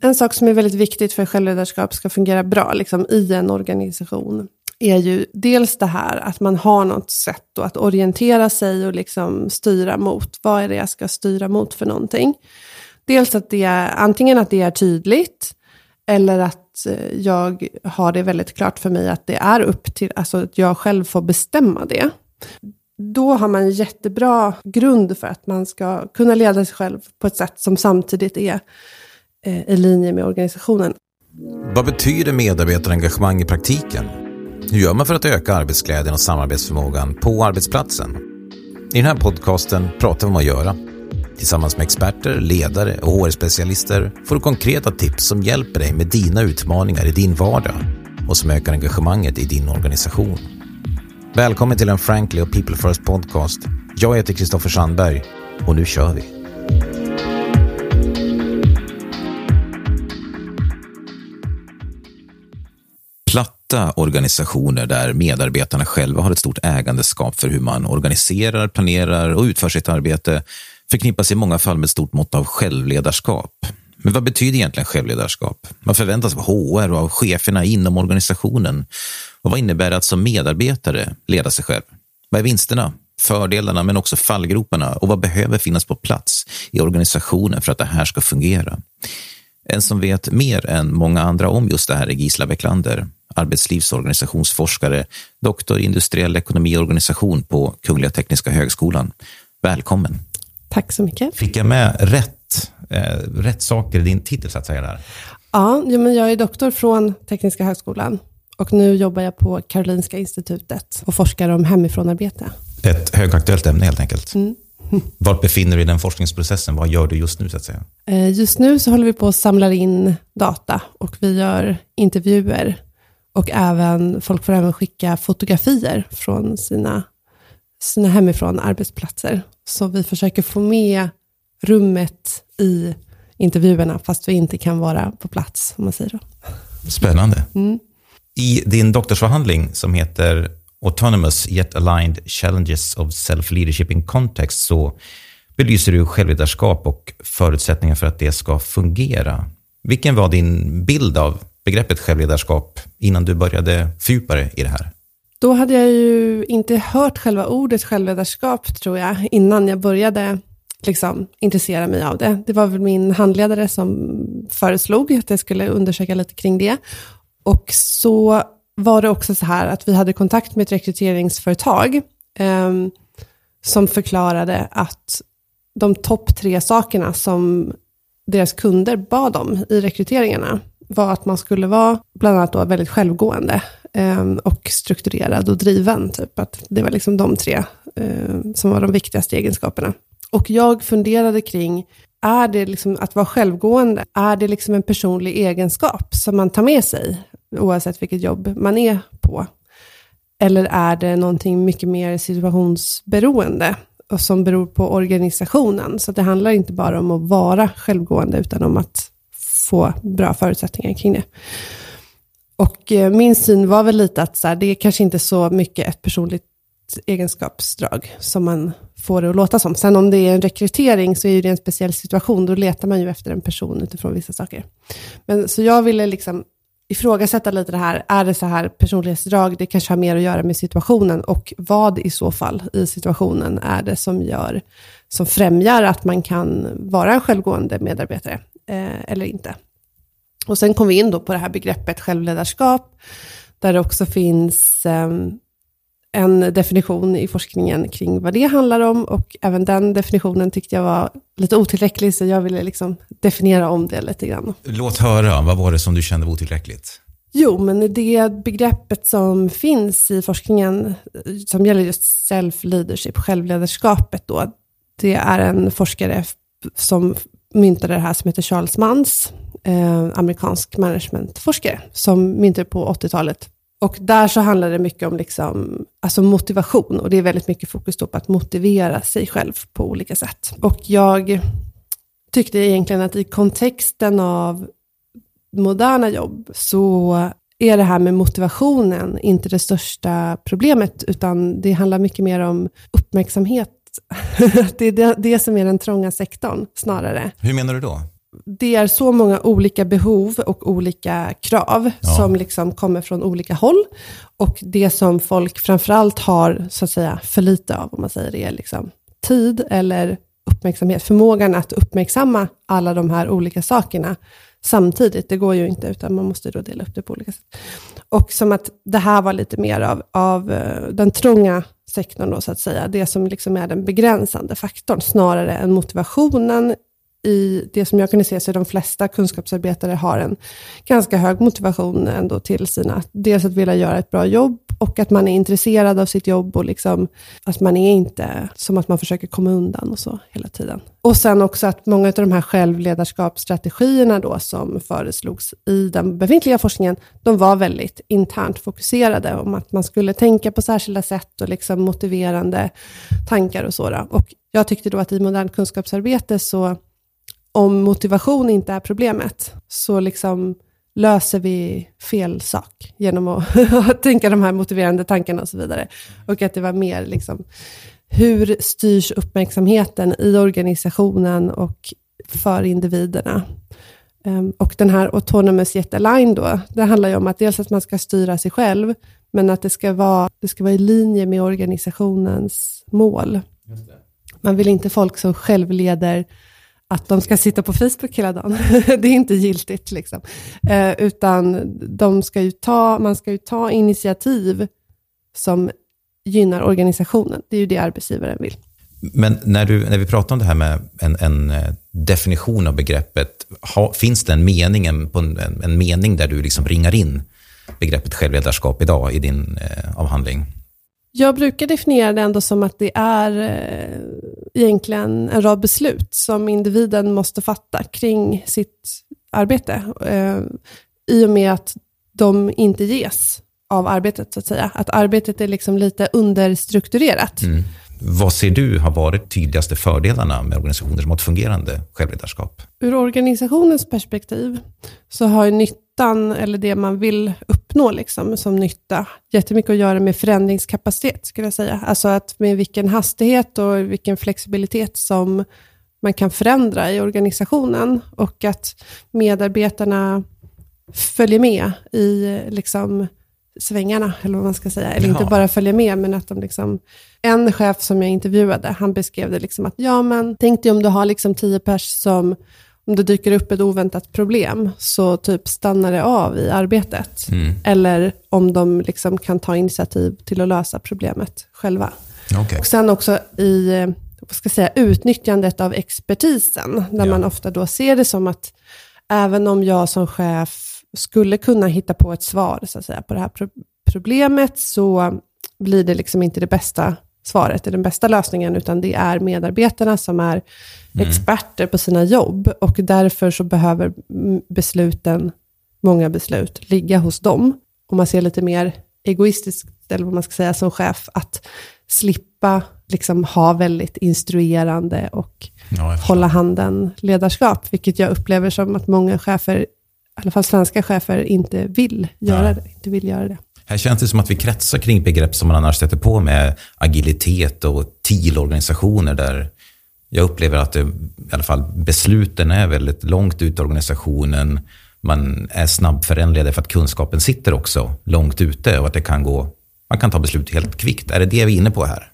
En sak som är väldigt viktigt för att självledarskap ska fungera bra liksom, i en organisation är ju dels det här att man har något sätt då att orientera sig och liksom styra mot. Vad är det jag ska styra mot för någonting? Dels att det är antingen att det är tydligt eller att eh, jag har det väldigt klart för mig att det är upp till, alltså att jag själv får bestämma det. Då har man en jättebra grund för att man ska kunna leda sig själv på ett sätt som samtidigt är Eh, i linje med organisationen. Vad betyder medarbetarengagemang i praktiken? Hur gör man för att öka arbetsglädjen och samarbetsförmågan på arbetsplatsen? I den här podcasten pratar vi om att göra. Tillsammans med experter, ledare och HR-specialister får du konkreta tips som hjälper dig med dina utmaningar i din vardag och som ökar engagemanget i din organisation. Välkommen till en Frankly och People First podcast. Jag heter Kristoffer Sandberg och nu kör vi. Platta organisationer där medarbetarna själva har ett stort ägandeskap för hur man organiserar, planerar och utför sitt arbete förknippas i många fall med ett stort mått av självledarskap. Men vad betyder egentligen självledarskap? Vad förväntas av HR och av cheferna inom organisationen? Och vad innebär det att som medarbetare leda sig själv? Vad är vinsterna, fördelarna men också fallgroparna och vad behöver finnas på plats i organisationen för att det här ska fungera? En som vet mer än många andra om just det här är Gisla Beklander, arbetslivsorganisationsforskare, doktor i industriell ekonomi och organisation på Kungliga Tekniska högskolan. Välkommen! Tack så mycket. Fick jag med rätt, eh, rätt saker i din titel så att säga? Där? Ja, men jag är doktor från Tekniska högskolan och nu jobbar jag på Karolinska institutet och forskar om hemifrånarbete. Ett högaktuellt ämne helt enkelt. Mm. Var befinner du dig i den forskningsprocessen? Vad gör du just nu? så att säga? Eh, just nu så håller vi på att samla in data och vi gör intervjuer. Och även, folk får även skicka fotografier från sina, sina hemifrån arbetsplatser. Så vi försöker få med rummet i intervjuerna, fast vi inte kan vara på plats, om man säger så. Spännande. Mm. I din doktorsavhandling som heter Autonomous Yet Aligned Challenges of Self-Leadership in Context så belyser du självledarskap och förutsättningar för att det ska fungera. Vilken var din bild av begreppet självledarskap innan du började fördjupa dig i det här? Då hade jag ju inte hört själva ordet självledarskap, tror jag, innan jag började liksom, intressera mig av det. Det var väl min handledare som föreslog att jag skulle undersöka lite kring det. Och så var det också så här att vi hade kontakt med ett rekryteringsföretag eh, som förklarade att de topp tre sakerna som deras kunder bad om i rekryteringarna var att man skulle vara bland annat då väldigt självgående eh, och strukturerad och driven. Typ. Att det var liksom de tre eh, som var de viktigaste egenskaperna. Och jag funderade kring, är det liksom att vara självgående, är det liksom en personlig egenskap som man tar med sig, oavsett vilket jobb man är på? Eller är det någonting mycket mer situationsberoende och som beror på organisationen? Så det handlar inte bara om att vara självgående, utan om att få bra förutsättningar kring det. Och eh, min syn var väl lite att så här, det är kanske inte så mycket ett personligt egenskapsdrag som man får det att låta som. Sen om det är en rekrytering så är det en speciell situation. Då letar man ju efter en person utifrån vissa saker. Men, så jag ville liksom ifrågasätta lite det här. Är det så här personlighetsdrag? Det kanske har mer att göra med situationen. Och vad i så fall i situationen är det som gör, som främjar att man kan vara en självgående medarbetare eh, eller inte. Och sen kom vi in då på det här begreppet självledarskap, där det också finns eh, en definition i forskningen kring vad det handlar om och även den definitionen tyckte jag var lite otillräcklig så jag ville liksom definiera om det lite grann. Låt höra, vad var det som du kände var otillräckligt? Jo, men det begreppet som finns i forskningen som gäller just self-leadership, självledarskapet då, det är en forskare som myntade det här som heter Charles Mans, eh, amerikansk managementforskare, som myntade på 80-talet och där så handlar det mycket om liksom, alltså motivation och det är väldigt mycket fokus på att motivera sig själv på olika sätt. Och jag tyckte egentligen att i kontexten av moderna jobb så är det här med motivationen inte det största problemet, utan det handlar mycket mer om uppmärksamhet. det är det, det som är den trånga sektorn snarare. Hur menar du då? det är så många olika behov och olika krav Ja. som liksom kommer från olika håll. Och det som folk framförallt har så att säga, för lite av, om man säger det, är liksom tid eller uppmärksamhet. Förmågan att uppmärksamma alla de här olika sakerna samtidigt. Det går ju inte, utan man måste då dela upp det på olika sätt. Och som att det här var lite mer av, av eh, den trånga sektorn, då, så att säga. Det som liksom är den begränsande faktorn, snarare än motivationen i det som jag kunde se så de flesta kunskapsarbetare har en ganska hög motivation ändå till sina, dels att vilja göra ett bra jobb och att man är intresserad av sitt jobb och liksom att man är inte som att man försöker komma undan och så hela tiden. Och sen också att många av de här självledarskapsstrategierna då som föreslogs i den befintliga forskningen, de var väldigt internt fokuserade om att man skulle tänka på särskilda sätt och liksom motiverande tankar och så. Då. Och jag tyckte då att i modernt kunskapsarbete så om motivation inte är problemet, så liksom löser vi fel sak genom att tänka de här motiverande tankarna och så vidare. Och att det var mer liksom, hur styrs uppmärksamheten i organisationen och för individerna? Um, och den här autonomous jet align då, det handlar ju om att dels att man ska styra sig själv, men att det ska vara, det ska vara i linje med organisationens mål. Man vill inte folk som självleder att de ska sitta på Facebook hela dagen. det är inte giltigt. Liksom. Eh, utan de ska ju ta, man ska ju ta initiativ som gynnar organisationen. Det är ju det arbetsgivaren vill. Men när, du, när vi pratar om det här med en, en eh, definition av begreppet, ha, finns det en mening, en, en, en mening där du liksom ringar in begreppet självledarskap idag i din eh, avhandling? Jag brukar definiera det ändå som att det är eh, egentligen en rad beslut som individen måste fatta kring sitt arbete. Eh, I och med att de inte ges av arbetet, så att säga. Att arbetet är liksom lite understrukturerat. Mm. Vad ser du har varit tydligaste fördelarna med organisationer som har ett fungerande självledarskap? Ur organisationens perspektiv så har ju nyttan, eller det man vill uppnå liksom, som nytta, jättemycket att göra med förändringskapacitet, skulle jag säga. Alltså att med vilken hastighet och vilken flexibilitet som man kan förändra i organisationen och att medarbetarna följer med i liksom, svängarna, eller vad man ska säga. Eller Jaha. inte bara följer med, men att de liksom... En chef som jag intervjuade, han beskrev det liksom att, ja men tänk dig om du har liksom tio pers som, om det dyker upp ett oväntat problem, så typ stannar det av i arbetet. Mm. Eller om de liksom kan ta initiativ till att lösa problemet själva. Okej. Och sen också i vad ska jag säga, utnyttjandet av expertisen, där Ja. man ofta då ser det som att även om jag som chef skulle kunna hitta på ett svar så att säga, på det här pro- problemet, så blir det liksom inte det bästa svaret, den bästa lösningen, utan det är medarbetarna som är experter på sina jobb, och därför så behöver mm, besluten, många beslut, ligga hos dem. Om man ser lite mer egoistiskt, eller vad man ska säga, som chef, att slippa liksom ha väldigt instruerande och Ja, hålla handen ledarskap, vilket jag upplever som att många chefer, i alla fall svenska chefer, inte vill göra Nej. det. Inte vill göra det. Här känns det som att vi kretsar kring begrepp som man annars sätter på med agilitet och TIL-organisationer där jag upplever att det, i alla fall besluten är väldigt långt ut i organisationen. Man är snabbförändlig därför att kunskapen sitter också långt ute och att det kan gå, man kan ta beslut helt kvickt. Är det det vi är inne på här?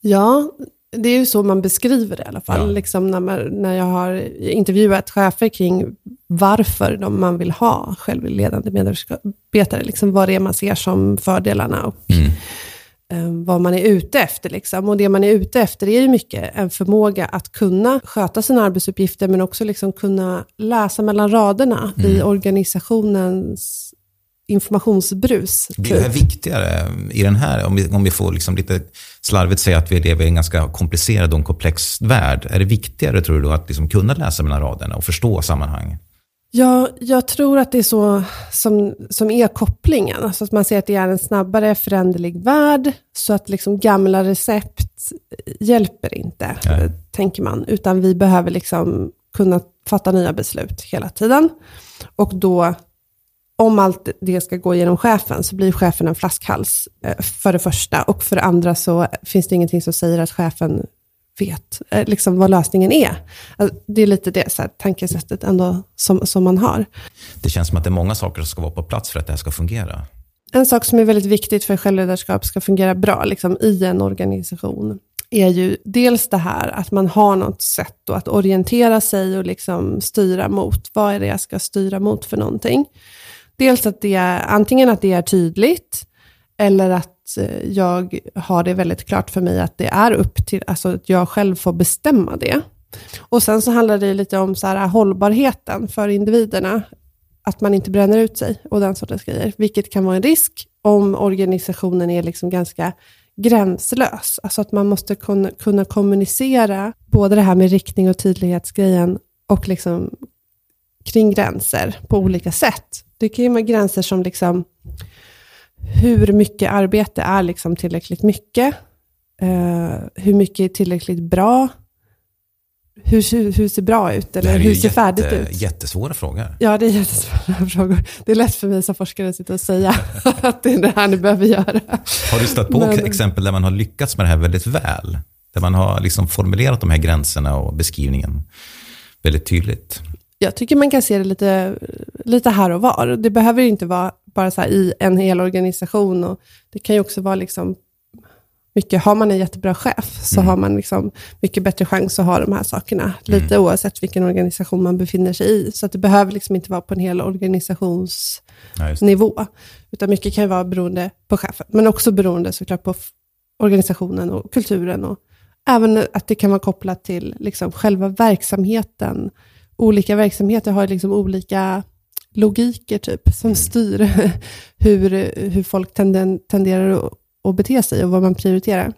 Ja, det är ju så man beskriver det i alla fall. Ja. Liksom när, man, när jag har intervjuat chefer kring varför de, man vill ha självledande medarbetare. Liksom vad det är man ser som fördelarna och Mm. eh, vad man är ute efter. Liksom. Och det man är ute efter är ju mycket en förmåga att kunna sköta sina arbetsuppgifter, men också liksom kunna läsa mellan raderna i organisationens informationsbrus. Blir det här typ. viktigare i den här, om vi, om vi får liksom lite slarvigt säga att vi lever i en ganska komplicerad och komplex värld. Är det viktigare, tror du, då, att liksom kunna läsa mellan raderna och förstå sammanhang? Ja, jag tror att det är så som, som är kopplingen. Alltså att man ser att det är en snabbare föränderlig värld, så att liksom gamla recept hjälper inte, Nej. tänker man. Utan vi behöver liksom kunna fatta nya beslut hela tiden. Och då, om allt det ska gå genom chefen, så blir chefen en flaskhals, eh, för det första. Och för det andra så finns det ingenting som säger att chefen vet eh, liksom vad lösningen är. Alltså, det är lite det så här, tankesättet ändå som, som man har. Det känns som att det är många saker som ska vara på plats för att det här ska fungera. En sak som är väldigt viktigt för att självledarskap ska fungera bra liksom, i en organisation är ju dels det här att man har något sätt att orientera sig och liksom styra mot. Vad är det jag ska styra mot för någonting? Dels att det är antingen att det är tydligt eller att eh, jag har det väldigt klart för mig att det är upp till, alltså att jag själv får bestämma det. Och sen så handlar det lite om så här, äh, hållbarheten för individerna. Att man inte bränner ut sig och den sortens grejer. Vilket kan vara en risk om organisationen är liksom ganska gränslös. Alltså att man måste kunna, kunna kommunicera både det här med riktning och tydlighetsgrejen och liksom kring gränser på olika sätt. Det kan ju vara gränser som liksom hur mycket arbete är liksom tillräckligt mycket? Uh, hur mycket är tillräckligt bra? Hur, hur, ser bra ut? Eller hur ser jätte, färdigt ut? jättesvåra frågor. Ja, det är jättesvåra frågor. Det är lätt för mig som forskare att sitta och säga att det är det här ni behöver göra. Har du stött på Men, exempel där man har lyckats med det här väldigt väl? Där man har liksom formulerat de här gränserna och beskrivningen väldigt tydligt? Jag tycker man kan se det lite, lite här och var. Det behöver inte vara bara så i en hel organisation. Och det kan ju också vara liksom mycket, har man en jättebra chef så mm. har man liksom mycket bättre chans att ha de här sakerna. Lite mm. oavsett vilken organisation man befinner sig i. Så att det behöver liksom inte vara på en hel organisationsnivå. Ja, utan mycket kan ju vara beroende på chefen. Men också beroende såklart på organisationen och kulturen. Och även att det kan vara kopplat till liksom själva verksamheten. Olika verksamheter har liksom olika logiker typ, som mm. styr hur, hur folk tenden, tenderar att, bete sig och vad man prioriterar.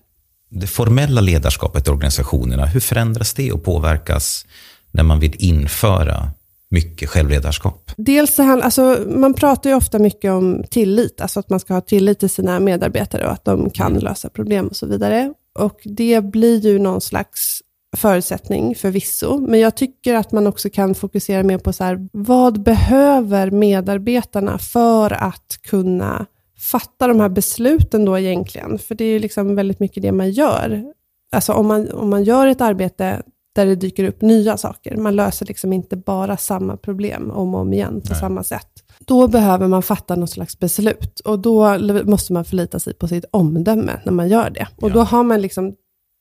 Det formella ledarskapet i organisationerna, hur förändras det och påverkas när man vill införa mycket självledarskap? Dels han, alltså, man pratar ju ofta mycket om tillit, alltså att man ska ha tillit till sina medarbetare och att de kan mm. lösa problem och så vidare. Och det blir ju någon slags förutsättning förvisso, men jag tycker att man också kan fokusera mer på så här, vad behöver medarbetarna för att kunna fatta de här besluten då egentligen? För det är ju liksom väldigt mycket det man gör. Alltså om man, om man gör ett arbete där det dyker upp nya saker, man löser liksom inte bara samma problem om och om igen på Nej. samma sätt. Då behöver man fatta något slags beslut och då måste man förlita sig på sitt omdöme när man gör det. Och ja. då har man liksom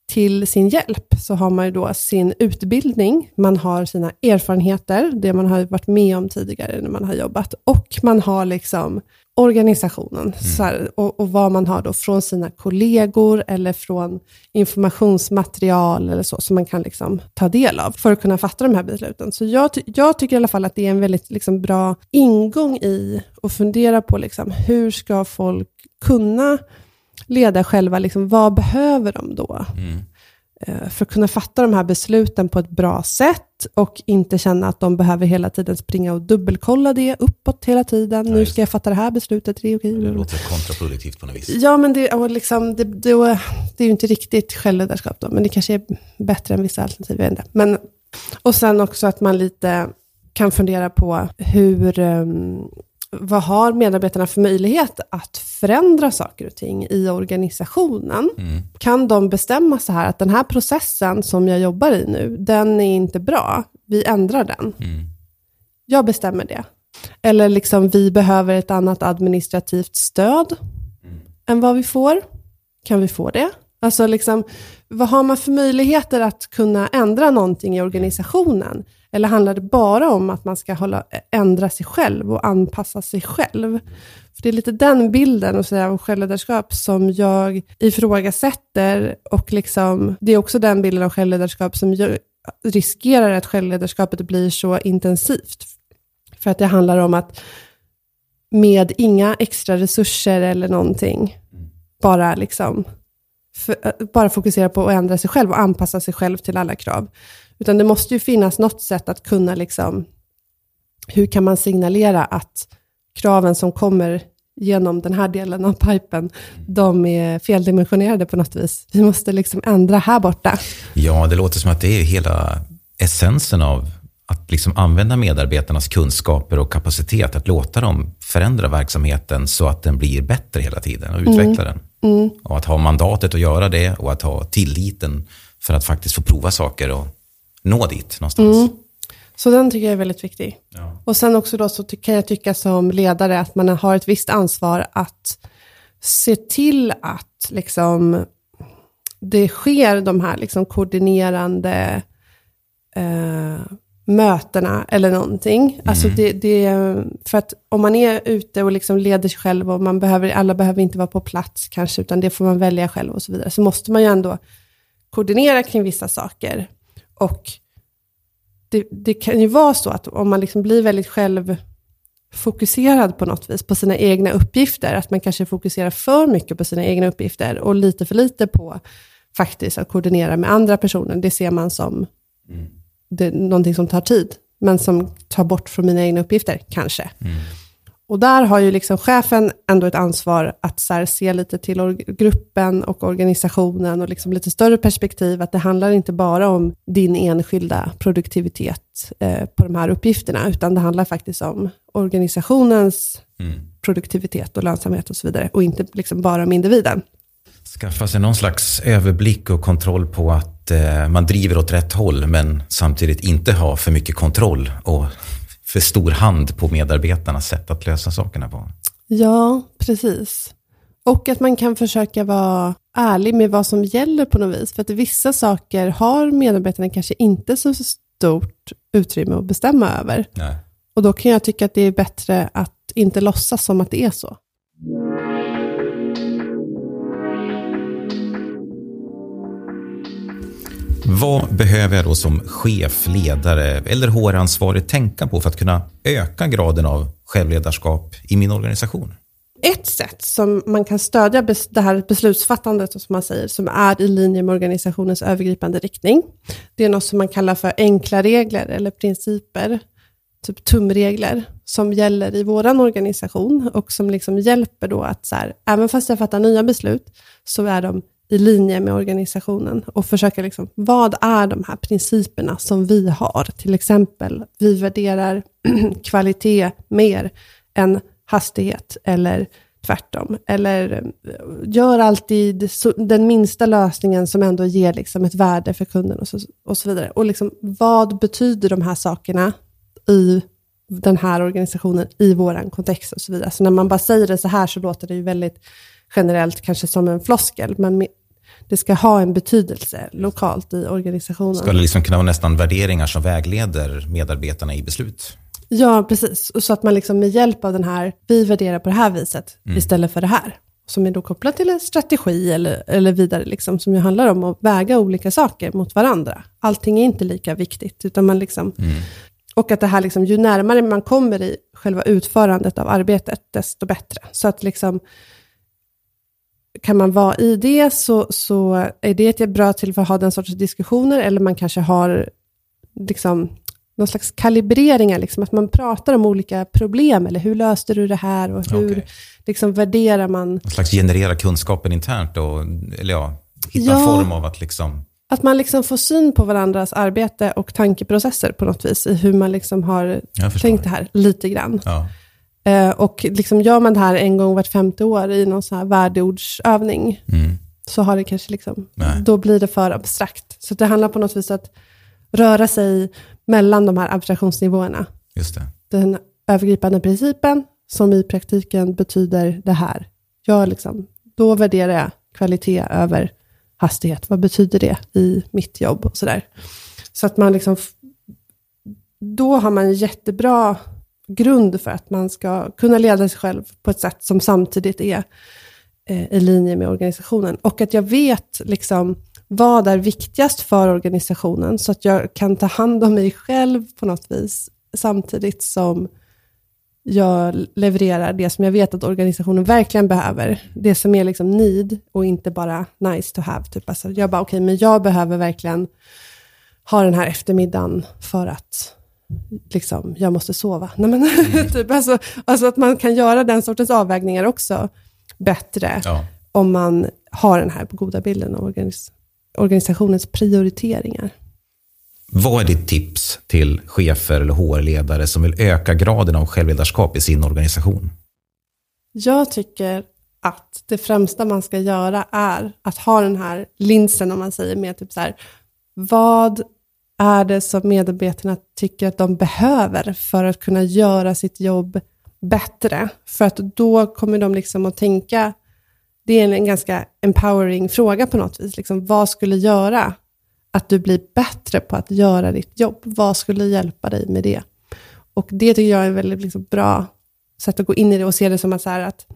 till sin hjälp så har man ju då sin utbildning, man har sina erfarenheter, det man har varit med om tidigare när man har jobbat, och man har liksom organisationen mm. här, och, och, vad man har då från sina kollegor eller från informationsmaterial eller så, som man kan liksom ta del av för att kunna fatta de här besluten. Så jag, jag tycker i alla fall att det är en väldigt liksom bra ingång i att fundera på liksom, hur ska folk kunna leda själva, liksom, vad behöver de då? Mm. Eh, för att kunna fatta de här besluten på ett bra sätt och inte känna att de behöver hela tiden springa och dubbelkolla det uppåt hela tiden. Ja, nu ska jag fatta det här beslutet, det är okej. Det låter kontraproduktivt på något vis. Ja, men det, och liksom, det, det, det är ju inte riktigt självledarskap då, men det kanske är bättre än vissa alternativ, jag. Men, och sen också att man lite kan fundera på hur, um, vad har medarbetarna för möjlighet att förändra saker och ting i organisationen? Mm. Kan de bestämma så här att den här processen som jag jobbar i nu, den är inte bra. Vi ändrar den. Mm. Jag bestämmer det. Eller liksom, vi behöver ett annat administrativt stöd mm. än vad vi får. Kan vi få det? Alltså liksom, vad har man för möjligheter att kunna ändra någonting i organisationen? Eller handlar det bara om att man ska hålla, ändra sig själv och anpassa sig själv? För Det är lite den bilden och säga, av självledarskap som jag ifrågasätter. Och liksom, det är också den bilden av självledarskap som jag riskerar att självledarskapet blir så intensivt. För att det handlar om att med inga extra resurser eller någonting, bara liksom för, bara fokusera på att ändra sig själv och anpassa sig själv till alla krav. Utan det måste ju finnas något sätt att kunna, liksom, hur kan man signalera att kraven som kommer genom den här delen av pipen, de är feldimensionerade på något vis. Vi måste liksom ändra här borta. Ja, det låter som att det är hela essensen av att liksom använda medarbetarnas kunskaper och kapacitet, att låta dem förändra verksamheten så att den blir bättre hela tiden och utveckla mm. den. Mm. Och att ha mandatet att göra det och att ha tilliten för att faktiskt få prova saker och nå dit någonstans. Mm. Så den tycker jag är väldigt viktig. Ja. Och sen också då så kan jag tycka som ledare att man har ett visst ansvar att se till att liksom det sker de här liksom koordinerande eh, mötena eller någonting. Mm. Alltså det, det, för att om man är ute och liksom leder sig själv och man behöver, alla behöver inte vara på plats kanske, utan det får man välja själv och så vidare, så måste man ju ändå koordinera kring vissa saker. Och det, det kan ju vara så att om man liksom blir väldigt självfokuserad på något vis, på sina egna uppgifter, att man kanske fokuserar för mycket på sina egna uppgifter och lite för lite på faktiskt att koordinera med andra personer, det ser man som mm det, någonting som tar tid, men som tar bort från mina egna uppgifter, kanske. Mm. Och där har ju liksom chefen ändå ett ansvar att så se lite till gruppen och organisationen och liksom lite större perspektiv, att det handlar inte bara om din enskilda produktivitet eh, på de här uppgifterna, utan det handlar faktiskt om organisationens mm. produktivitet och lönsamhet och så vidare, och inte liksom bara om individen. Skaffa sig någon slags överblick och kontroll på att eh, man driver åt rätt håll, men samtidigt inte ha för mycket kontroll och för stor hand på medarbetarnas sätt att lösa sakerna på. Ja, precis. Och att man kan försöka vara ärlig med vad som gäller på något vis. För att vissa saker har medarbetarna kanske inte så stort utrymme att bestämma över. Nej. Och då kan jag tycka att det är bättre att inte låtsas som att det är så. Vad behöver jag då som chef, ledare eller HR-ansvarig tänka på för att kunna öka graden av självledarskap i min organisation? Ett sätt som man kan stödja det här beslutsfattandet, som man säger, som är i linje med organisationens övergripande riktning, det är något som man kallar för enkla regler eller principer, typ tumregler, som gäller i vår organisation och som liksom hjälper då att så här, även fast jag fattar nya beslut, så är de i linje med organisationen och försöka, liksom, vad är de här principerna som vi har? Till exempel, vi värderar kvalitet mer än hastighet eller tvärtom. Eller eh, gör alltid den minsta lösningen som ändå ger liksom ett värde för kunden och så, och så vidare. Och liksom, vad betyder de här sakerna i den här organisationen, i vår kontext och så vidare. Så när man bara säger det så här så låter det ju väldigt generellt kanske som en floskel, men det ska ha en betydelse lokalt i organisationen. Ska det liksom kunna vara nästan värderingar som vägleder medarbetarna i beslut? Ja, precis. Och så att man liksom med hjälp av den här, vi värderar på det här viset mm. istället för det här. Som är då kopplat till en strategi eller, eller vidare, liksom, som ju handlar om att väga olika saker mot varandra. Allting är inte lika viktigt, utan man liksom... Mm. Och att det här, liksom, ju närmare man kommer i själva utförandet av arbetet, desto bättre. Så att liksom, kan man vara i det så, så är det ett bra till för att ha den sortens diskussioner, eller man kanske har liksom, någon slags kalibreringar, liksom, att man pratar om olika problem, eller hur löste du det här och hur okay. liksom, värderar man... Någon slags generera kunskapen internt, och, eller ja, hitta ja, en form av att liksom... Att man liksom får syn på varandras arbete och tankeprocesser på något vis, i hur man liksom har tänkt det här, lite grann. Ja. Eh, och liksom gör man det här en gång vart femte år i någon sån här värdeordsövning, mm. så har det kanske liksom, då blir det för abstrakt. Så det handlar på något vis att röra sig mellan de här abstraktionsnivåerna. Just det. Den övergripande principen, som i praktiken betyder det här. Jag liksom, då värderar jag kvalitet över hastighet. Vad betyder det i mitt jobb och sådär. Så att man liksom, då har man en jättebra grund för att man ska kunna leda sig själv på ett sätt som samtidigt är eh, i linje med organisationen. Och att jag vet liksom vad är viktigast för organisationen, så att jag kan ta hand om mig själv på något vis, samtidigt som jag levererar det som jag vet att organisationen verkligen behöver. Det som är liksom need och inte bara nice to have. Typ. Alltså jag bara, okej, okay, men jag behöver verkligen ha den här eftermiddagen för att liksom, jag måste sova. Nej, men, typ, alltså, alltså att man kan göra den sortens avvägningar också bättre, ja. om man har den här goda bilden av organis organisationens prioriteringar. Vad är ditt tips till chefer eller HR-ledare som vill öka graden av självledarskap i sin organisation? Jag tycker att det främsta man ska göra är att ha den här linsen, om man säger, med typ så här, vad är det som medarbetarna tycker att de behöver för att kunna göra sitt jobb bättre? För att då kommer de liksom att tänka, det är en ganska empowering fråga på något vis, liksom, vad skulle göra att du blir bättre på att göra ditt jobb? Vad skulle hjälpa dig med det? Och det tycker jag är ett väldigt liksom, bra sätt att gå in i det och se det som att, så här, att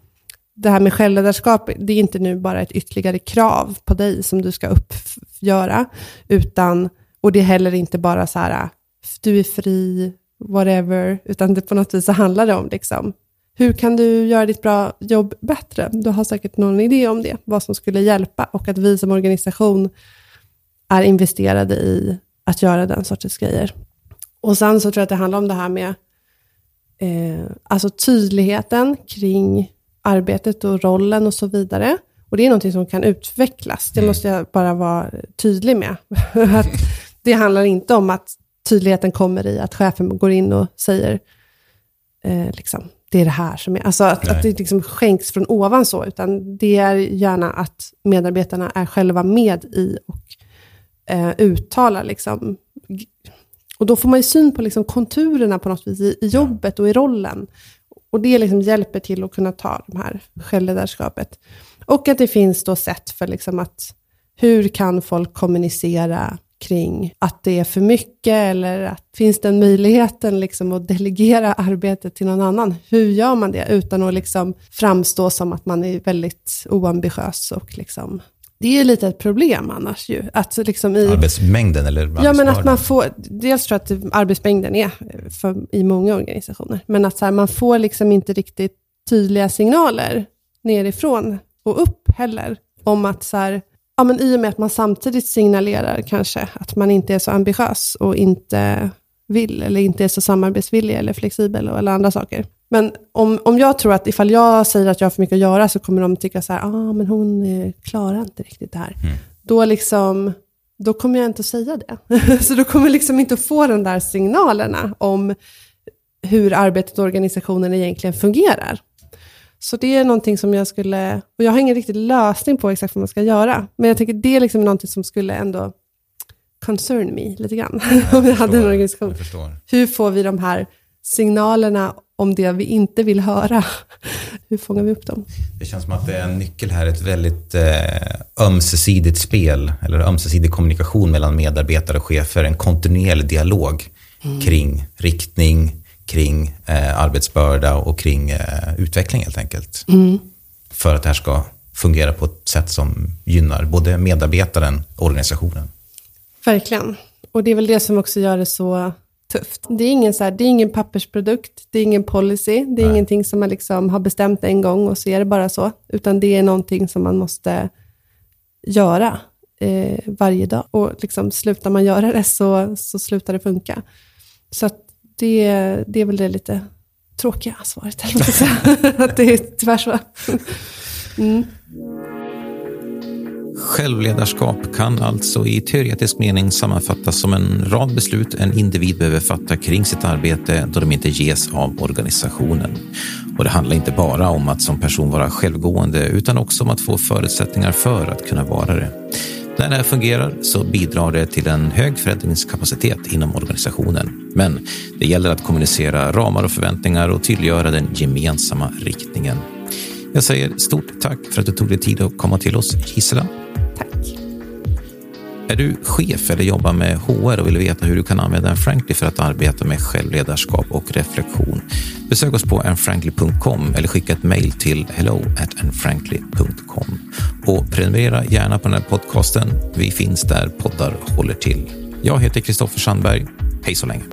det här med självledarskap, det är inte nu bara ett ytterligare krav på dig som du ska uppgöra, utan, och det är heller inte bara så här, du är fri, whatever, utan det på något vis så handlar det om liksom, hur kan du göra ditt bra jobb bättre? Du har säkert någon idé om det, vad som skulle hjälpa och att vi som organisation är investerade i att göra den sortens grejer. Och sen så tror jag att det handlar om det här med eh, alltså tydligheten kring arbetet och rollen och så vidare. Och det är någonting som kan utvecklas. Det mm. måste jag bara vara tydlig med. det handlar inte om att tydligheten kommer i att chefen går in och säger, eh, liksom, det är det här som är, alltså att, att det liksom skänks från ovan så, utan det är gärna att medarbetarna är själva med i och eh, uttalar liksom, och då får man ju syn på liksom konturerna på något vis i, i jobbet och i rollen. Och det liksom hjälper till att kunna ta de här självledarskapet. Och att det finns då sätt för liksom att hur kan folk kommunicera kring att det är för mycket eller att, finns den möjligheten liksom att delegera arbetet till någon annan? Hur gör man det utan att liksom framstå som att man är väldigt oambitiös och liksom det är lite ett problem annars ju. Att liksom i, arbetsmängden eller Ja, men att man får, dels tror jag att arbetsmängden är för, i många organisationer, men att så här, man får liksom inte riktigt tydliga signaler nerifrån och upp heller, om att så här, ja men i och med att man samtidigt signalerar kanske att man inte är så ambitiös och inte vill, eller inte är så samarbetsvillig eller flexibel eller andra saker. Men om, om jag tror att ifall jag säger att jag har för mycket att göra så kommer de tycka så här, ah, men hon eh, klarar inte riktigt det här. Mm. Då, liksom, då kommer jag inte att säga det. så då kommer jag liksom inte att få de där signalerna om hur arbetet och organisationen egentligen fungerar. Så det är någonting som jag skulle, och jag har ingen riktig lösning på exakt vad man ska göra, men jag tänker det är liksom någonting som skulle ändå concern me lite grann, om jag hade en organisation. Hur får vi de här signalerna om det vi inte vill höra. Hur fångar vi upp dem? Det känns som att det är en nyckel här, ett väldigt eh, ömsesidigt spel, eller ömsesidig kommunikation mellan medarbetare och chefer, en kontinuerlig dialog mm. kring riktning, kring eh, arbetsbörda och kring eh, utveckling helt enkelt. Mm. För att det här ska fungera på ett sätt som gynnar både medarbetaren och organisationen. Verkligen. Och det är väl det som också gör det så tufft. Det är ingen, så här, det är ingen pappersprodukt, det är ingen policy, det är Nej. ingenting som man liksom har bestämt en gång och så är det bara så, utan det är någonting som man måste göra eh, varje dag. Och liksom, slutar man göra det så, så slutar det funka. Så det, det är väl det lite tråkiga svaret, att det är tyvärr så. Mm. Självledarskap kan alltså i teoretisk mening sammanfattas som en rad beslut en individ behöver fatta kring sitt arbete då de inte ges av organisationen. Och det handlar inte bara om att som person vara självgående utan också om att få förutsättningar för att kunna vara det. När det här fungerar så bidrar det till en hög förändringskapacitet inom organisationen. Men det gäller att kommunicera ramar och förväntningar och tydliggöra den gemensamma riktningen. Jag säger stort tack för att du tog dig tid att komma till oss, Gisela. Är du chef eller jobbar med HR och vill veta hur du kan använda en Frankly för att arbeta med självledarskap och reflektion? Besök oss på anfrankly.com eller skicka ett mejl till hello. Och prenumerera gärna på den här podcasten. Vi finns där poddar håller till. Jag heter Kristoffer Sandberg. Hej så länge.